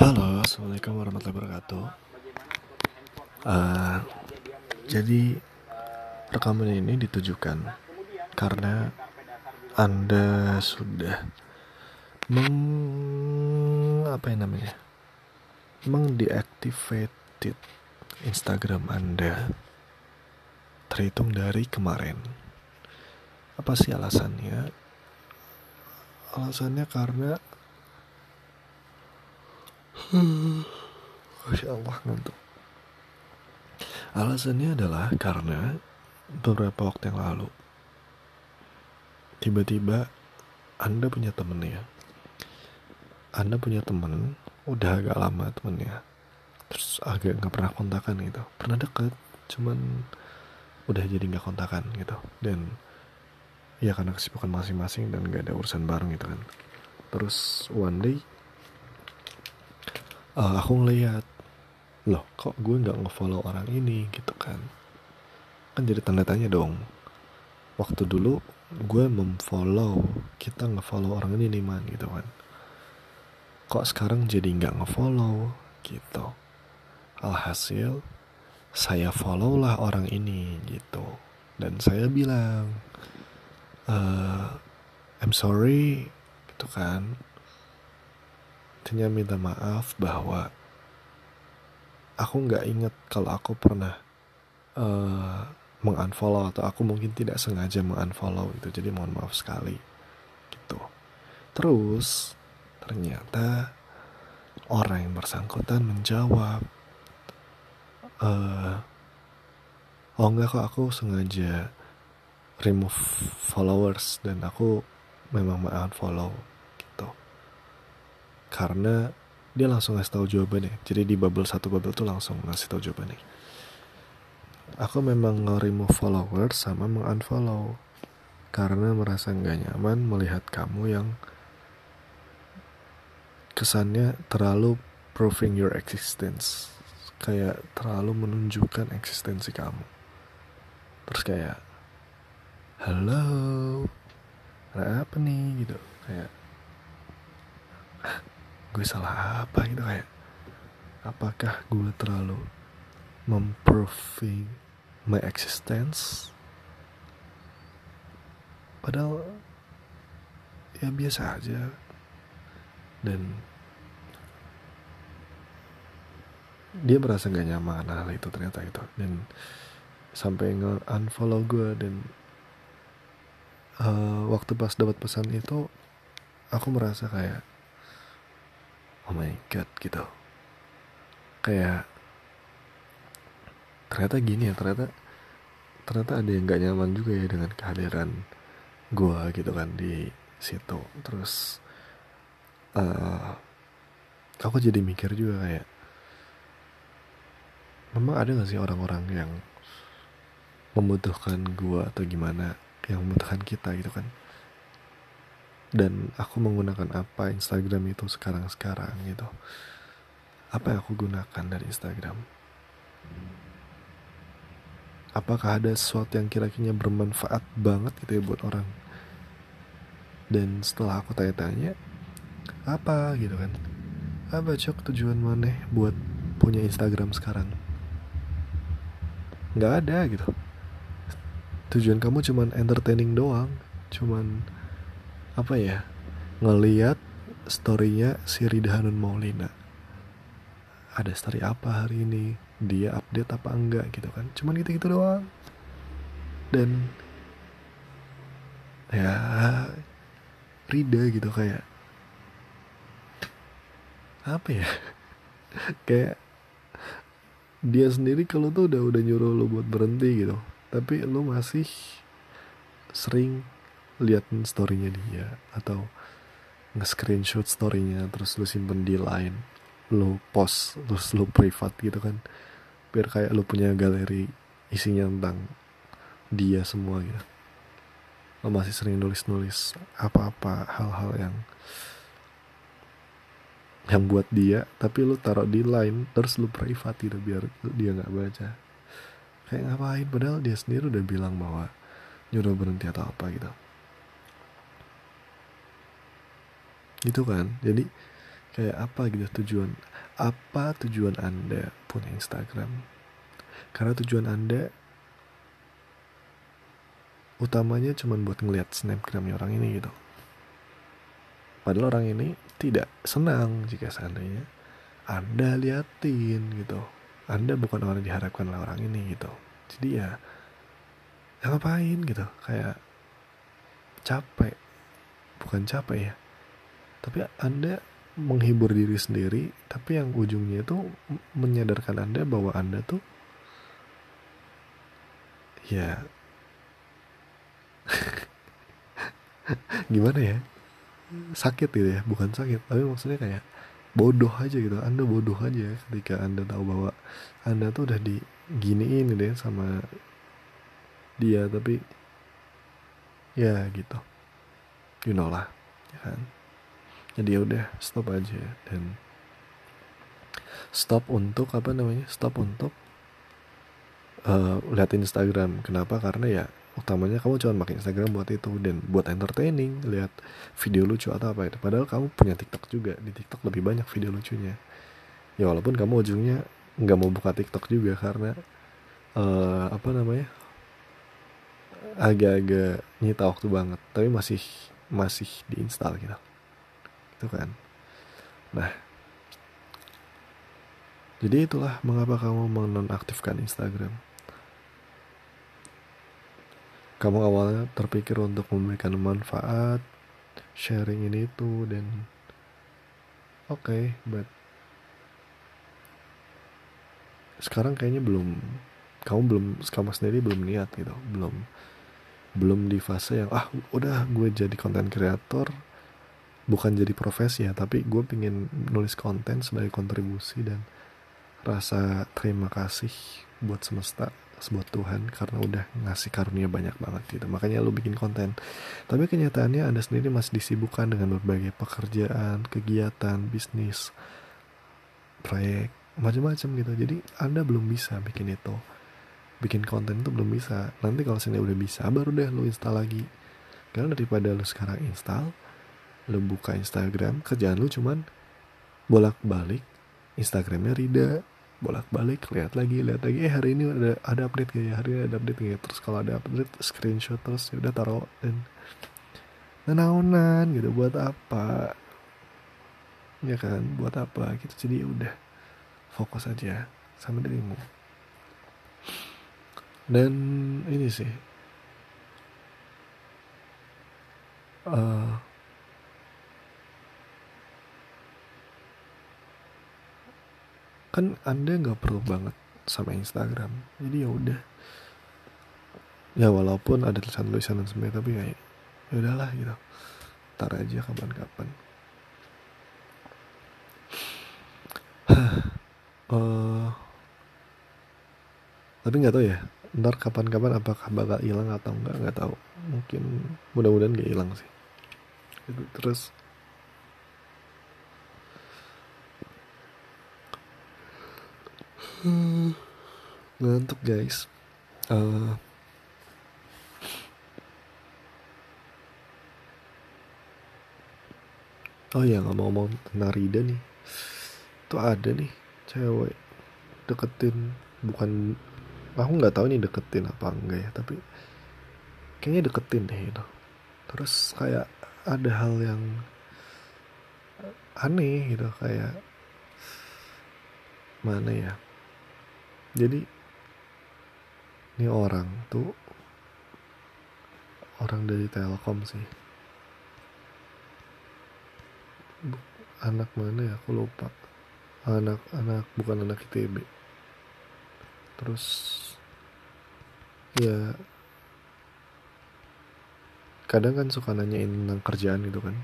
Halo, assalamualaikum warahmatullahi wabarakatuh. Uh, jadi rekaman ini ditujukan karena anda sudah meng apa yang namanya mengdeactivated Instagram anda terhitung dari kemarin. Apa sih alasannya? Alasannya karena Masya Allah ngantuk. Alasannya adalah karena beberapa waktu yang lalu tiba-tiba Anda punya temen ya. Anda punya temen udah agak lama temennya terus agak nggak pernah kontakan gitu. Pernah deket cuman udah jadi nggak kontakan gitu. Dan ya karena kesibukan masing-masing dan gak ada urusan bareng gitu kan. Terus one day uh, aku ngeliat loh kok gue nggak ngefollow orang ini? Gitu kan. Kan jadi tanda tanya dong. Waktu dulu gue memfollow kita ngefollow orang ini nih man gitu kan. Kok sekarang jadi nggak ngefollow? Gitu. Alhasil saya follow lah orang ini gitu. Dan saya bilang uh, I'm sorry gitu kan Artinya minta maaf bahwa aku nggak inget kalau aku pernah uh, mengunfollow atau aku mungkin tidak sengaja mengunfollow itu jadi mohon maaf sekali gitu. Terus ternyata orang yang bersangkutan menjawab uh, oh enggak kok aku sengaja remove followers dan aku memang mengunfollow karena dia langsung ngasih tahu jawabannya. Jadi di bubble satu bubble tuh langsung ngasih tahu jawabannya. Aku memang nge-remove followers sama meng-unfollow. Karena merasa nggak nyaman melihat kamu yang kesannya terlalu proving your existence. Kayak terlalu menunjukkan eksistensi kamu. Terus kayak halo apa nih? Gitu. Kayak gue salah apa gitu kayak apakah gue terlalu memproving my existence? Padahal ya biasa aja. Dan dia merasa gak nyaman hal itu ternyata itu dan sampai nge unfollow gue dan uh, waktu pas dapat pesan itu aku merasa kayak oh my god gitu. Kayak ternyata gini ya ternyata ternyata ada yang gak nyaman juga ya dengan kehadiran gue gitu kan di situ. Terus uh, aku jadi mikir juga kayak memang ada gak sih orang-orang yang membutuhkan gue atau gimana yang membutuhkan kita gitu kan dan aku menggunakan apa Instagram itu sekarang-sekarang gitu. Apa yang aku gunakan dari Instagram? Apakah ada sesuatu yang kira-kira bermanfaat banget gitu ya buat orang? Dan setelah aku tanya-tanya apa? gitu kan. Apa cok tujuan mana buat punya Instagram sekarang? Nggak ada gitu. Tujuan kamu cuman entertaining doang cuman apa ya? Ngeliat storynya si Rida Hanun Maulina. Ada story apa hari ini? Dia update apa enggak gitu kan? Cuman gitu gitu doang. Dan ya Rida gitu kayak apa ya? Kayak dia sendiri kalau tuh udah udah nyuruh lo buat berhenti gitu. Tapi lo masih sering lihat storynya dia atau nge-screenshot storynya terus lu simpen di line lu post terus lu privat gitu kan. Biar kayak lu punya galeri isinya tentang dia semua gitu. Lo masih sering nulis-nulis apa-apa hal-hal yang yang buat dia tapi lu taruh di line terus lu privat gitu biar dia nggak baca. Kayak ngapain? Padahal dia sendiri udah bilang bahwa nyuruh berhenti atau apa gitu gitu kan? Jadi kayak apa gitu tujuan? Apa tujuan anda punya Instagram? Karena tujuan anda utamanya cuma buat ngeliat snapgramnya orang ini gitu. Padahal orang ini tidak senang jika seandainya anda liatin gitu. Anda bukan orang yang diharapkan oleh orang ini gitu. Jadi ya ya ngapain gitu? Kayak capek. Bukan capek ya tapi anda menghibur diri sendiri tapi yang ujungnya itu menyadarkan anda bahwa anda tuh ya. Gimana ya? Sakit gitu ya bukan sakit tapi maksudnya kayak bodoh aja gitu. Anda bodoh aja ketika anda tahu bahwa anda tuh udah diginiin deh sama dia tapi ya gitu. You know lah ya kan jadi ya udah stop aja. Dan stop untuk apa namanya stop untuk uh, lihat Instagram. Kenapa? Karena ya utamanya kamu cuma pakai Instagram buat itu. Dan buat entertaining lihat video lucu atau apa itu. Padahal kamu punya TikTok juga. Di TikTok lebih banyak video lucunya. Ya walaupun kamu ujungnya nggak mau buka TikTok juga karena uh, apa namanya agak-agak nyita waktu banget. Tapi masih masih diinstal gitu itu kan. Nah jadi itulah mengapa kamu menonaktifkan Instagram. Kamu awalnya terpikir untuk memberikan manfaat sharing ini itu dan oke okay, but sekarang kayaknya belum kamu belum kamu sendiri belum niat gitu belum belum di fase yang ah udah gue jadi konten kreator bukan jadi profesi ya tapi gue pengen nulis konten sebagai kontribusi dan rasa terima kasih buat semesta buat Tuhan karena udah ngasih karunia banyak banget gitu. Makanya lu bikin konten. Tapi kenyataannya anda sendiri masih disibukkan dengan berbagai pekerjaan kegiatan bisnis proyek macam-macam gitu. Jadi anda belum bisa bikin itu. Bikin konten itu belum bisa. Nanti kalau sini udah bisa baru deh lu install lagi. Karena daripada lu sekarang install lu buka Instagram kerjaan lu cuman bolak-balik. Instagramnya Rida bolak-balik lihat lagi lihat lagi. Eh hari ini ada ada update gak ya? Hari ini ada update gak ya? Terus kalau ada update screenshot terus ya udah taruh dan nenaunan gitu. Buat apa? Ya kan? Buat apa gitu? Jadi ya udah fokus aja sama dirimu. Dan ini sih uh, kan anda nggak perlu banget sama Instagram. Jadi ya udah. Ya walaupun ada tulisan-tulisan dan sebagainya tapi ya ya udahlah gitu. Tar aja kapan-kapan. Uh, tapi nggak tahu ya ntar kapan-kapan apakah bakal hilang atau enggak nggak tahu. Mungkin mudah-mudahan nggak hilang sih. Terus Hmm, ngantuk guys. Uh, oh ya ngomong-ngomong tentang Rida nih, tuh ada nih cewek deketin bukan aku nggak tahu nih deketin apa enggak ya tapi kayaknya deketin deh itu. Terus kayak ada hal yang aneh gitu kayak mana ya jadi ini orang tuh orang dari Telkom sih. Anak mana ya? Aku lupa. Anak anak bukan anak ITB terus ya kadang kan suka nanyain tentang kerjaan gitu kan.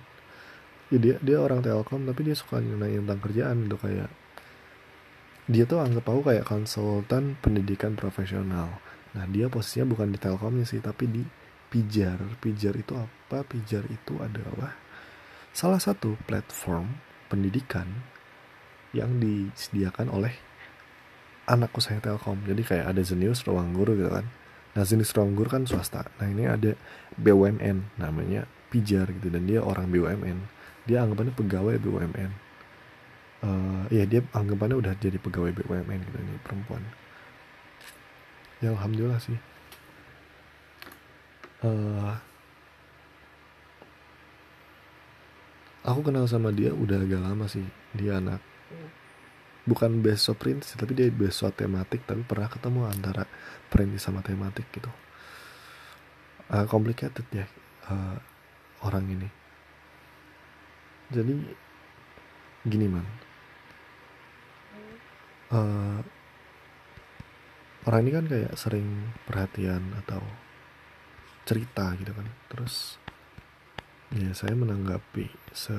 Ya dia dia orang Telkom tapi dia suka nanyain tentang kerjaan gitu kayak dia tuh anggap aku kayak konsultan pendidikan profesional. Nah dia posisinya bukan di telkomnya sih tapi di pijar. Pijar itu apa? Pijar itu adalah salah satu platform pendidikan yang disediakan oleh anak usaha telkom. Jadi kayak ada Zenius ruang guru gitu kan. Nah Zenius ruang guru kan swasta. Nah ini ada BUMN namanya pijar gitu dan dia orang BUMN dia anggapannya pegawai BUMN uh, ya dia anggapannya udah jadi pegawai BUMN gitu ini perempuan. Ya alhamdulillah sih. Uh, aku kenal sama dia udah agak lama sih dia anak. Bukan beasiswa perintis tapi dia beasiswa tematik tapi pernah ketemu antara perintis sama tematik gitu. Uh, complicated ya uh, orang ini. Jadi gini man uh, orang ini kan kayak sering perhatian atau cerita gitu kan. Terus ya saya menanggapi se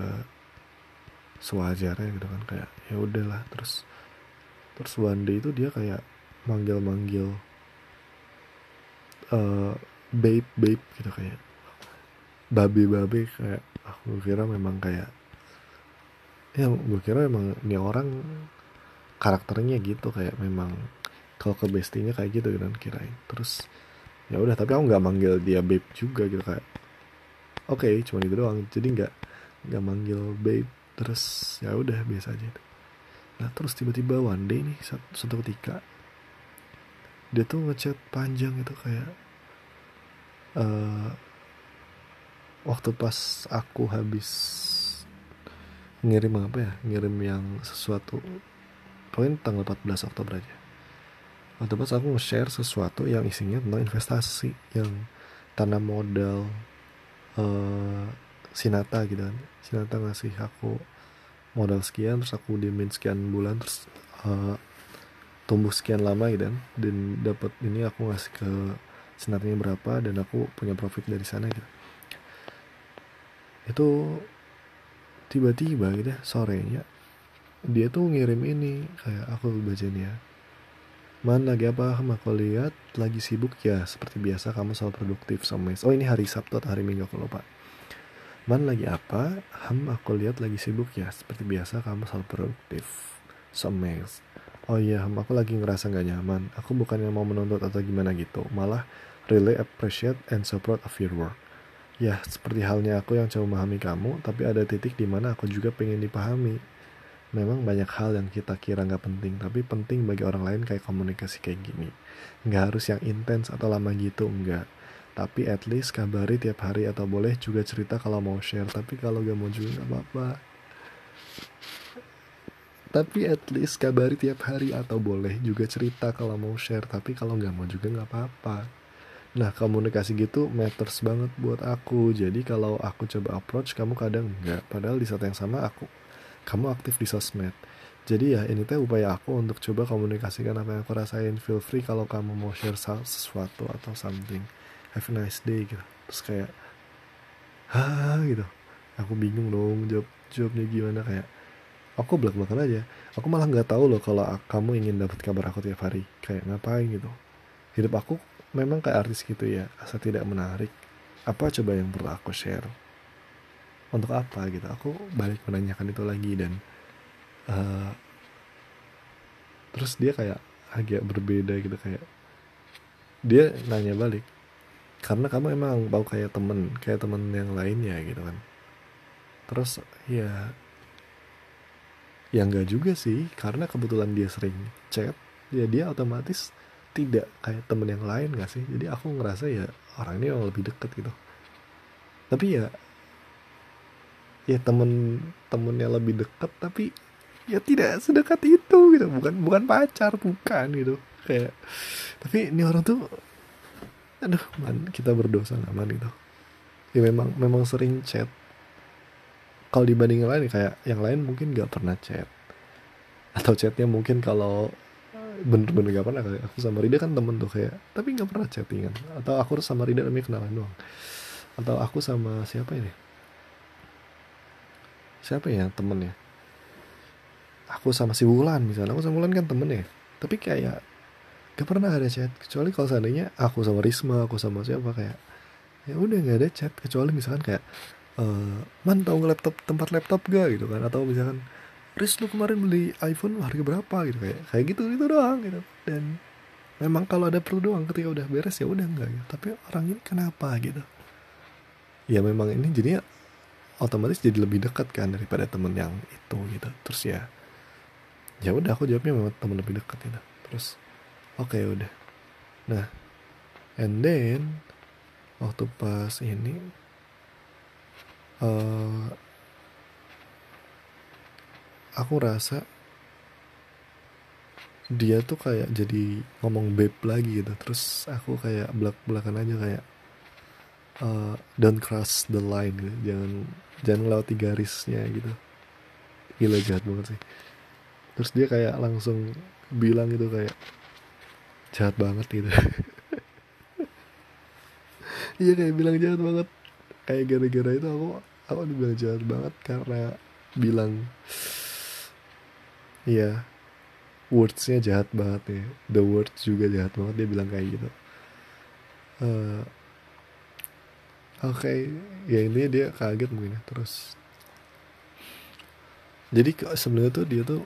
sewajarnya gitu kan. Kayak ya udahlah. Terus terus one day itu dia kayak manggil-manggil uh, babe babe gitu kayak. Babe kayak aku kira memang kayak ya gue kira memang ini orang karakternya gitu kayak memang kalau ke bestinya kayak gitu kan kirain. Terus ya udah tapi aku nggak manggil dia babe juga gitu kayak oke okay, cuma itu doang. Jadi nggak nggak manggil babe terus ya udah biasa aja nah terus tiba-tiba one day nih satu, ketika dia tuh ngechat panjang itu kayak uh, waktu pas aku habis ngirim apa ya ngirim yang sesuatu poin tanggal 14 Oktober aja. Waktu pas aku nge-share sesuatu yang isinya tentang investasi yang tanam modal uh, Sinata gitu kan. Sinata ngasih aku modal sekian terus aku diemin sekian bulan terus uh, tumbuh sekian lama gitu kan. Dan dapat ini aku ngasih ke Sinatanya berapa dan aku punya profit dari sana gitu. Itu tiba-tiba gitu ya sorenya dia tuh ngirim ini kayak aku baca ya Man lagi apa? Aku lihat lagi sibuk ya. Seperti biasa kamu selalu produktif sama Oh ini hari Sabtu atau hari Minggu aku lupa. Man lagi apa? Ham aku lihat lagi sibuk ya. Seperti biasa kamu selalu produktif sama Oh iya, ham aku lagi ngerasa gak nyaman. Aku bukan yang mau menuntut atau gimana gitu. Malah really appreciate and support of your work. Ya, seperti halnya aku yang coba memahami kamu, tapi ada titik di mana aku juga pengen dipahami memang banyak hal yang kita kira nggak penting tapi penting bagi orang lain kayak komunikasi kayak gini. Nggak harus yang intens atau lama gitu enggak tapi at least kabari tiap hari atau boleh juga cerita kalau mau share tapi kalau gak mau juga nggak apa-apa. Tapi at least kabari tiap hari atau boleh juga cerita kalau mau share tapi kalau nggak mau juga nggak apa-apa. Nah komunikasi gitu matters banget buat aku. Jadi kalau aku coba approach kamu kadang enggak padahal di saat yang sama aku kamu aktif di sosmed. Jadi ya ini teh upaya aku untuk coba komunikasikan apa yang aku rasain. Feel free kalau kamu mau share sesuatu atau something. Have a nice day gitu. Terus kayak ha gitu. Aku bingung dong jawab jawabnya gimana kayak aku belak belakan aja. Aku malah nggak tahu loh kalau kamu ingin dapat kabar aku tiap hari. Kayak ngapain gitu. Hidup aku memang kayak artis gitu ya asal tidak menarik. Apa coba yang perlu aku share untuk apa gitu? Aku balik menanyakan itu lagi dan uh, terus dia kayak agak berbeda gitu kayak dia nanya balik karena kamu emang bau kayak temen kayak temen yang lainnya gitu kan. Terus ya ya enggak juga sih karena kebetulan dia sering chat ya dia otomatis tidak kayak temen yang lain gak sih? Jadi aku ngerasa ya orang ini lebih deket gitu. Tapi ya ya temen temennya lebih dekat tapi ya tidak sedekat itu gitu. Bukan bukan pacar bukan gitu. Kayak tapi ini orang tuh aduh man kita berdosa aman gitu. Ya memang memang sering chat. Kalau dibanding yang lain kayak yang lain mungkin gak pernah chat. Atau chatnya mungkin kalau bener-bener gak pernah kayak aku sama Rida kan temen tuh kayak tapi gak pernah chattingan. Atau aku sama Rida namanya kenalan doang. Atau aku sama siapa ini siapa ya temennya aku sama si Wulan misalnya. Aku sama Wulan kan temen ya. Tapi kayak gak pernah ada chat. Kecuali kalau seandainya aku sama Risma aku sama siapa kayak ya udah nggak ada chat. Kecuali misalkan kayak uh, man nggak laptop tempat laptop gak? Gitu kan. Atau misalkan Riz lu kemarin beli iPhone harga berapa? Gitu kayak kayak gitu itu doang gitu. Dan memang kalau ada perlu doang ketika udah beres ya udah enggak gitu. Tapi orang ini kenapa gitu? Ya memang ini jadinya otomatis jadi lebih dekat kan daripada temen yang itu gitu. Terus ya ya udah aku jawabnya memang teman lebih dekat itu terus oke okay, udah. Nah and then waktu pas ini uh, aku rasa dia tuh kayak jadi ngomong babe lagi gitu. Terus aku kayak belak belakan aja kayak uh, don't cross the line gitu. Jangan jangan lewati garisnya gitu. Gila jahat banget sih. Terus dia kayak langsung bilang gitu kayak jahat banget gitu. Iya kayak bilang jahat banget. Kayak gara-gara itu aku aku dibilang jahat banget karena bilang iya wordsnya jahat banget ya. The words juga jahat banget dia bilang kayak gitu. Uh, oke. Okay. ya ini dia kaget mungkin ya. Terus. Jadi sebenarnya tuh dia tuh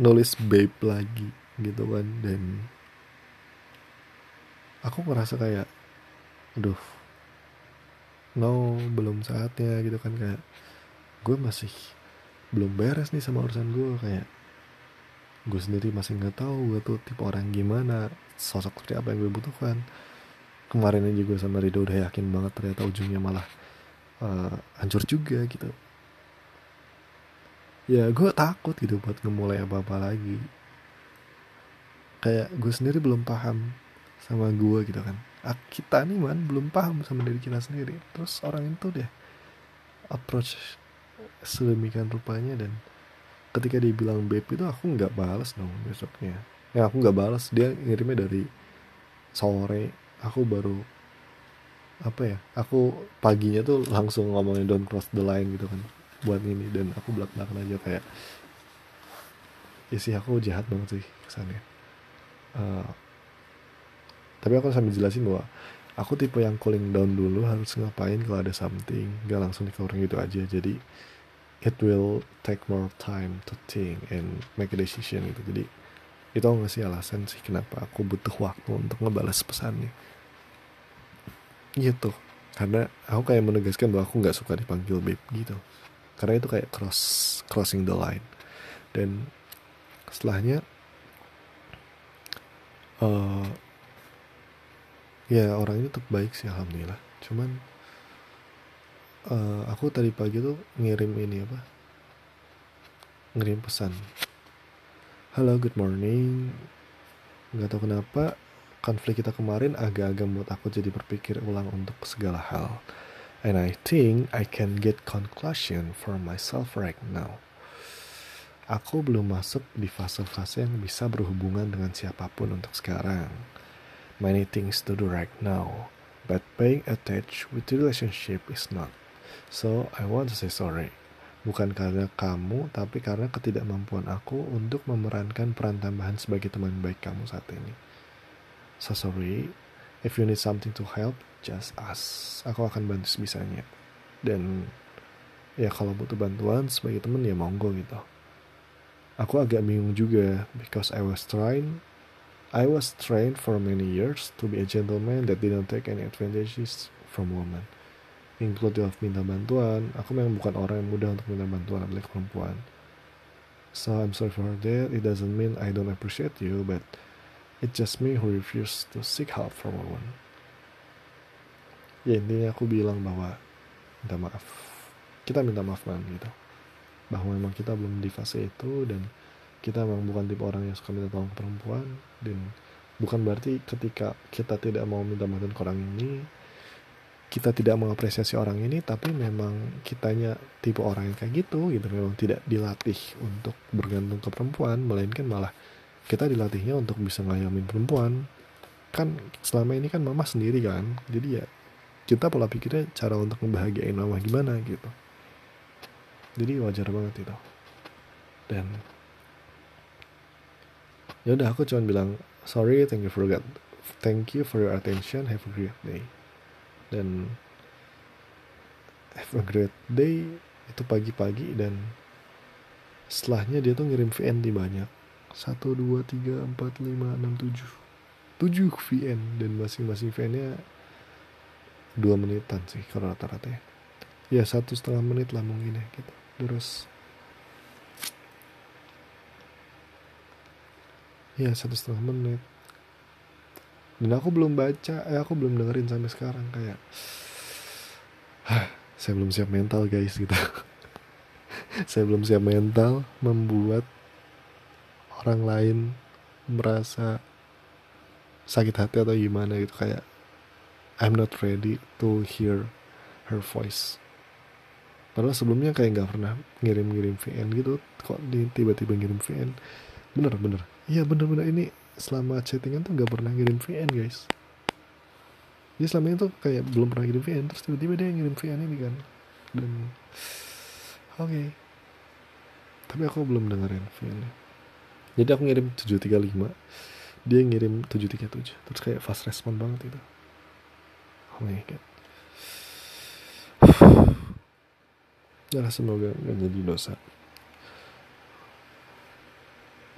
nulis babe lagi gitu kan. Dan aku ngerasa kayak aduh no belum saatnya gitu kan. Kayak gue masih belum beres nih sama urusan gue. Kayak gue sendiri masih nggak tahu gue tuh tipe orang gimana sosok seperti apa yang gue butuhkan kemarin aja gue sama Rido udah yakin banget ternyata ujungnya malah uh, hancur juga gitu. Ya gue takut gitu buat ngemulai apa-apa lagi. Kayak gue sendiri belum paham sama gue gitu kan. Kita nih man belum paham sama diri kita sendiri. Terus orang itu deh approach sedemikian rupanya dan ketika dia bilang babe itu aku nggak balas dong besoknya. Ya aku nggak balas dia ngirimnya dari sore aku baru apa ya aku paginya tuh langsung ngomongin don't cross the line gitu kan buat ini dan aku belak belakan aja kayak ya sih aku jahat banget sih kesannya uh, tapi aku sambil jelasin bahwa aku tipe yang cooling down dulu harus ngapain kalau ada something gak langsung dikeluarin gitu aja. Jadi it will take more time to think and make a decision gitu. Jadi itu nggak sih alasan sih kenapa aku butuh waktu untuk ngebalas pesannya? Gitu. Karena aku kayak menegaskan bahwa aku nggak suka dipanggil babe gitu. Karena itu kayak cross crossing the line. Dan setelahnya uh, ya orang ini tetap baik sih alhamdulillah. Cuman uh, aku tadi pagi tuh ngirim ini apa? Ngirim pesan halo good morning. Nggak tahu kenapa konflik kita kemarin agak-agak membuat aku jadi berpikir ulang untuk segala hal. And I think I can get conclusion for myself right now. Aku belum masuk di fase-fase yang bisa berhubungan dengan siapa pun untuk sekarang. Many things to do right now but being attached with the relationship is not. So, I want to say sorry. Bukan karena kamu, tapi karena ketidakmampuan aku untuk memerankan peran tambahan sebagai teman baik kamu saat ini. So sorry, if you need something to help, just ask. Aku akan bantu sebisanya. Dan ya kalau butuh bantuan sebagai teman ya monggo gitu. Aku agak bingung juga because I was trying I was trained for many years to be a gentleman that didn't take any advantages from women include of minta bantuan aku memang bukan orang yang mudah untuk minta bantuan apalagi perempuan. So I'm sorry for that it doesn't mean I don't appreciate you but it's just me who refuse to seek help from woman ya intinya aku bilang bahwa minta maaf. Kita minta maaf man gitu. Bahwa memang kita belum di fase itu dan kita memang bukan tipe orang yang suka minta tolong ke perempuan dan bukan berarti ketika kita tidak mau minta bantuan ke orang ini kita tidak mengapresiasi orang ini tapi memang kitanya tipe orang yang kayak gitu gitu. Memang tidak dilatih untuk bergantung ke perempuan melainkan malah kita dilatihnya untuk bisa ngayamin perempuan. Kan selama ini kan mama sendiri kan jadi ya kita pola pikirnya cara untuk membahagiain mama gimana gitu. Jadi wajar banget itu. Dan ya udah aku cuma bilang sorry thank you for that thank you for your attention. Have a great day dan have a great day. Itu pagi-pagi dan setelahnya dia tuh ngirim VN di banyak. 1, 2, 3, 4, 5, 6, 7 7 VN dan masing-masing VN nya 2 menitan sih kalau rata-rata ya. Ya satu setengah menit lah mungkin ya gitu. Terus ya satu setengah menit dan aku belum baca eh aku belum dengerin sampai sekarang kayak Hah, saya belum siap mental guys gitu. Saya belum siap mental membuat orang lain merasa sakit hati atau gimana gitu kayak I'm not ready to hear her voice. Padahal sebelumnya kayak nggak pernah ngirim-ngirim VN gitu kok tiba-tiba ngirim VN bener bener. Iya bener-bener ini selama chattingan tuh nggak pernah ngirim VN guys. Dia selama itu kayak belum pernah ngirim VN terus tiba-tiba dia ngirim VN ini kan. Dan oke. Okay. tapi aku belum dengerin VN nya. Jadi aku ngirim 735 dia ngirim 737 terus kayak fast respon banget itu oh my god. Ya semoga gak jadi dosa.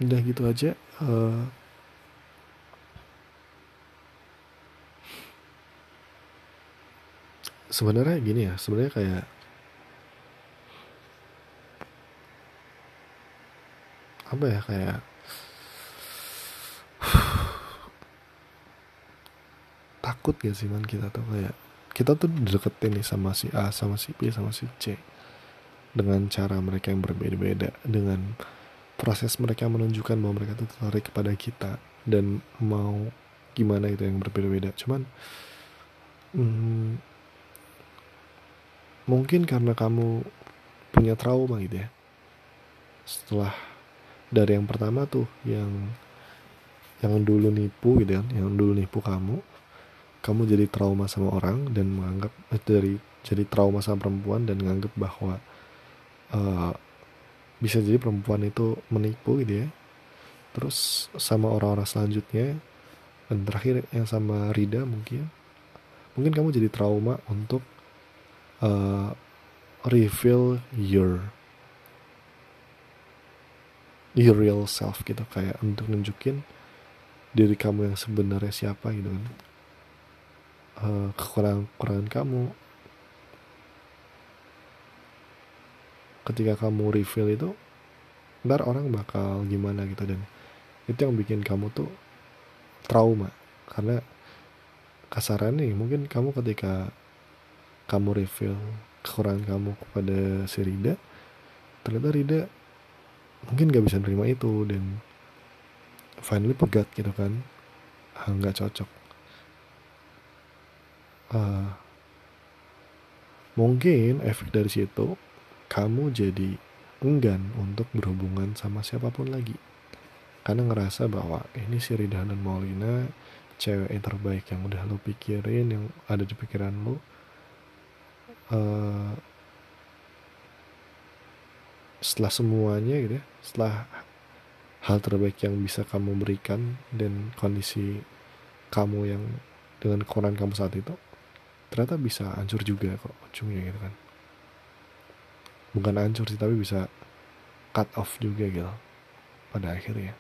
Udah gitu aja uh, sebenarnya gini ya sebenarnya kayak apa ya kayak takut gak sih man kita tuh kayak kita tuh dideketin nih sama si A sama si B sama si C. Dengan cara mereka yang berbeda-beda dengan proses mereka menunjukkan bahwa mereka tuh tertarik kepada kita dan mau gimana itu yang berbeda-beda. Cuman hmm, mungkin karena kamu punya trauma gitu ya. Setelah dari yang pertama tuh yang yang dulu nipu gitu kan yang dulu nipu kamu kamu jadi trauma sama orang dan menganggap eh, dari jadi trauma sama perempuan dan menganggap bahwa uh, bisa jadi perempuan itu menipu gitu ya. Terus sama orang-orang selanjutnya dan terakhir yang sama Rida mungkin. Mungkin kamu jadi trauma untuk uh, reveal your your real self gitu. Kayak untuk nunjukin diri kamu yang sebenarnya siapa gitu kan. Uh, kekurangan-kekurangan kamu. Ketika kamu reveal itu ntar orang bakal gimana gitu. Dan itu yang bikin kamu tuh trauma. Karena kasarannya mungkin kamu ketika kamu reveal kekurangan kamu kepada si Rida ternyata Rida mungkin gak bisa nerima itu dan finally pegat gitu kan. Ah, nggak cocok. Uh, mungkin efek dari situ kamu jadi enggan untuk berhubungan sama siapa pun lagi. Karena ngerasa bahwa ini si Rida dan Maulina cewek yang terbaik yang udah lo pikirin yang ada di pikiran lo uh, setelah semuanya gitu ya setelah hal terbaik yang bisa kamu berikan dan kondisi kamu yang dengan kekurangan kamu saat itu ternyata bisa hancur juga kok ujungnya gitu kan. Bukan hancur sih tapi bisa cut off juga gitu pada akhirnya.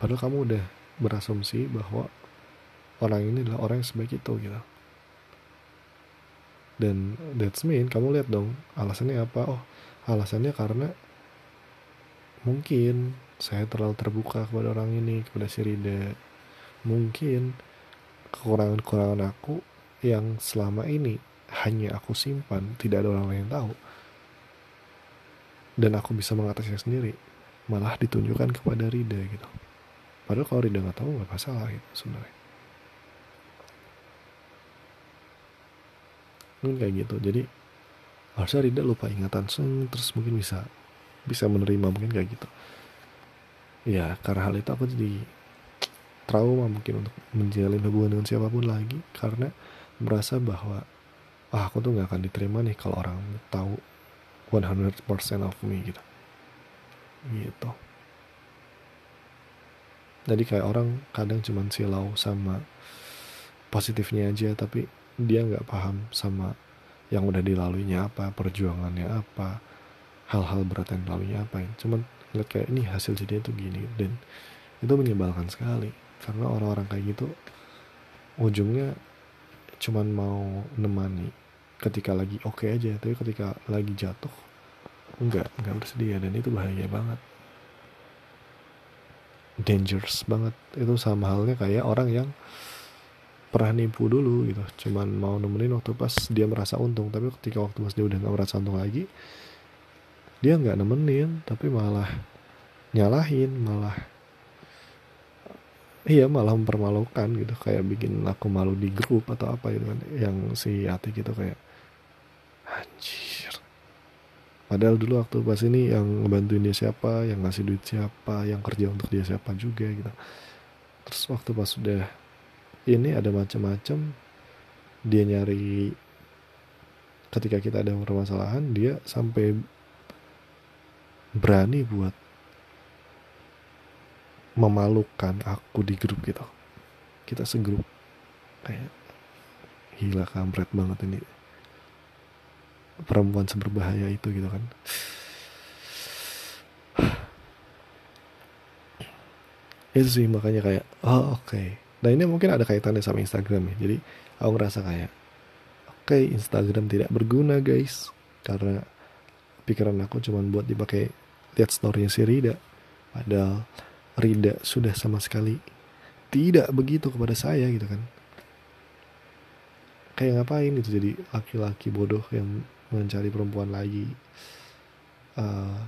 Padahal kamu udah berasumsi bahwa orang ini adalah orang yang sebaik itu gitu dan that's mean kamu lihat dong alasannya apa oh alasannya karena mungkin saya terlalu terbuka kepada orang ini kepada si Rida mungkin kekurangan-kekurangan aku yang selama ini hanya aku simpan, tidak ada orang lain yang tahu. Dan aku bisa mengatasinya sendiri. Malah ditunjukkan kepada Rida gitu. Padahal kalau Rida nggak tahu nggak masalah gitu sebenarnya. Mungkin kayak gitu. Jadi harusnya Rida lupa ingatan seng, terus mungkin bisa bisa menerima mungkin kayak gitu. Ya karena hal itu aku jadi trauma mungkin untuk menjalin hubungan dengan siapa pun lagi karena merasa bahwa ah aku tuh nggak akan diterima nih kalau orang tahu 100% of me gitu gitu jadi kayak orang kadang cuman silau sama positifnya aja tapi dia nggak paham sama yang udah dilaluinya apa perjuangannya apa hal-hal berat yang dilaluinya apa. Cuman ngeliat kayak ini hasil jadinya tuh gini. Dan itu menyebalkan sekali. Karena orang-orang kayak gitu ujungnya cuman mau nemani ketika lagi oke okay aja tapi ketika lagi jatuh enggak enggak bersedia. Dan itu bahaya banget. Dangerous banget. Itu sama halnya kayak orang yang pernah nipu dulu gitu. Cuman mau nemenin waktu pas dia merasa untung. Tapi ketika waktu pas dia udah nggak merasa untung lagi dia nggak nemenin tapi malah nyalahin malah iya malah mempermalukan gitu. Kayak bikin aku malu di grup atau apa gitu kan. Yang si Ati gitu kayak anjir. Padahal dulu waktu pas ini yang ngebantuin dia siapa yang ngasih duit siapa yang kerja untuk dia siapa juga gitu. Terus waktu pas sudah ini ada macam-macam. Dia nyari ketika kita ada permasalahan dia sampai berani buat memalukan aku di grup gitu. Kita segrup. Kayak gila kampret banget ini. Perempuan seberbahaya itu gitu kan. Itu sih makanya kayak oh oke. okay. Nah ini mungkin ada kaitannya sama Instagram ya. Jadi aku ngerasa kayak oke okay, Instagram tidak berguna guys. Karena pikiran aku cuma buat dipakai lihat storynya si Rida. Padahal Rida sudah sama sekali tidak begitu kepada saya gitu kan. Kayak ngapain gitu jadi laki-laki bodoh yang mencari perempuan lagi. Uh,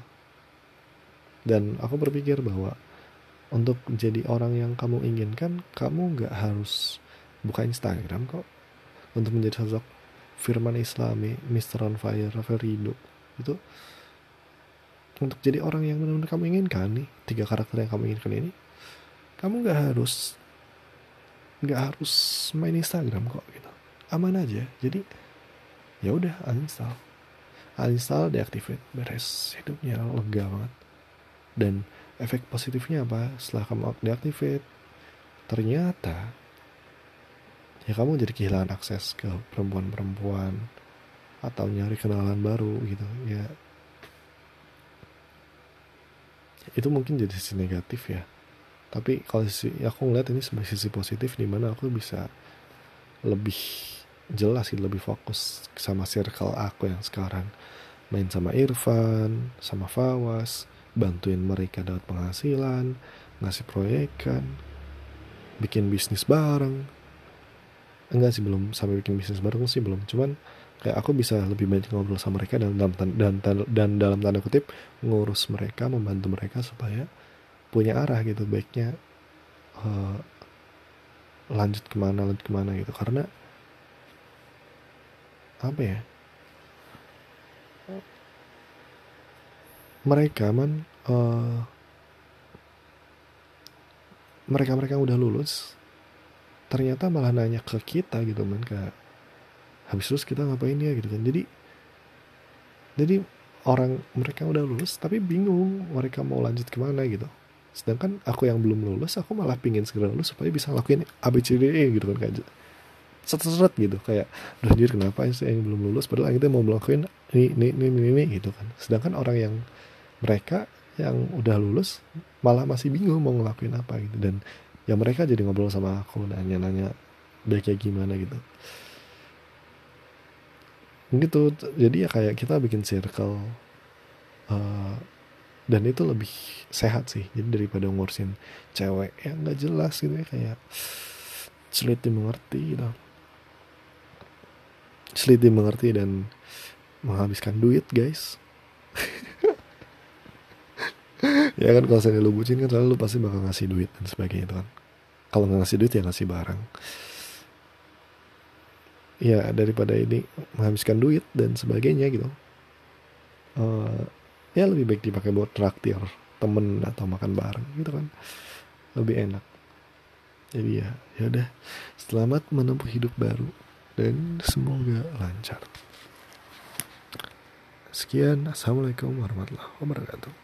dan aku berpikir bahwa untuk menjadi orang yang kamu inginkan kamu nggak harus buka Instagram kok. Untuk menjadi sosok firman Islami Mr. On Fire Rafael Rido itu untuk jadi orang yang benar-benar kamu inginkan nih tiga karakter yang kamu inginkan ini kamu nggak harus nggak harus main Instagram kok gitu. Aman aja. Jadi ya udah uninstall. Uninstall deactivate beres. Hidupnya lega banget. Dan efek positifnya apa? Setelah kamu deactivate ternyata ya kamu jadi kehilangan akses ke perempuan-perempuan atau nyari kenalan baru gitu ya. Itu mungkin jadi sisi negatif ya. Tapi kalau sisi aku ngeliat ini sebagai sisi positif di mana aku bisa lebih jelas sih lebih fokus sama circle aku yang sekarang. Main sama Irfan sama Fawas bantuin mereka dapat penghasilan ngasih proyekan bikin bisnis bareng. Enggak sih belum sampai bikin bisnis bareng sih belum. Cuman kayak aku bisa lebih banyak ngobrol sama mereka dan dalam dan, dan, dan dalam tanda kutip ngurus mereka membantu mereka supaya punya arah gitu baiknya uh, lanjut ke mana lanjut ke mana gitu. Karena apa ya mereka man uh, mereka-mereka yang udah lulus ternyata malah nanya ke kita gitu man kayak habis lulus kita ngapain ya? gitu kan. Jadi jadi orang mereka udah lulus tapi bingung mereka mau lanjut ke mana gitu. Sedangkan aku yang belum lulus aku malah pingin segera lulus supaya bisa lakuin ABCDE gitu kan kayak seret-seret gitu. Kayak anjir kenapa sih yang belum lulus? Padahal kita mau melakukan ini ini ini, ini gitu kan. Sedangkan orang yang mereka yang udah lulus malah masih bingung mau ngelakuin apa gitu. Dan ya mereka jadi ngobrol sama aku nanya-nanya baiknya gimana gitu. Gitu jadi ya kayak kita bikin circle uh, dan itu lebih sehat sih jadi daripada ngurusin cewek. Yang nggak jelas gitu ya kayak sulit dimengerti gitu. Sulit dimengerti dan menghabiskan duit guys ya kan kalau saya lu bucin kan selalu lu pasti bakal ngasih duit dan sebagainya itu kan. Kalau nggak ngasih duit ya ngasih barang. Ya daripada ini menghabiskan duit dan sebagainya gitu. Uh, ya lebih baik dipakai buat traktir temen atau makan bareng gitu kan. Lebih enak. Jadi ya ya udah. Selamat menempuh hidup baru dan semoga lancar. Sekian, Assalamualaikum warahmatullahi wabarakatuh.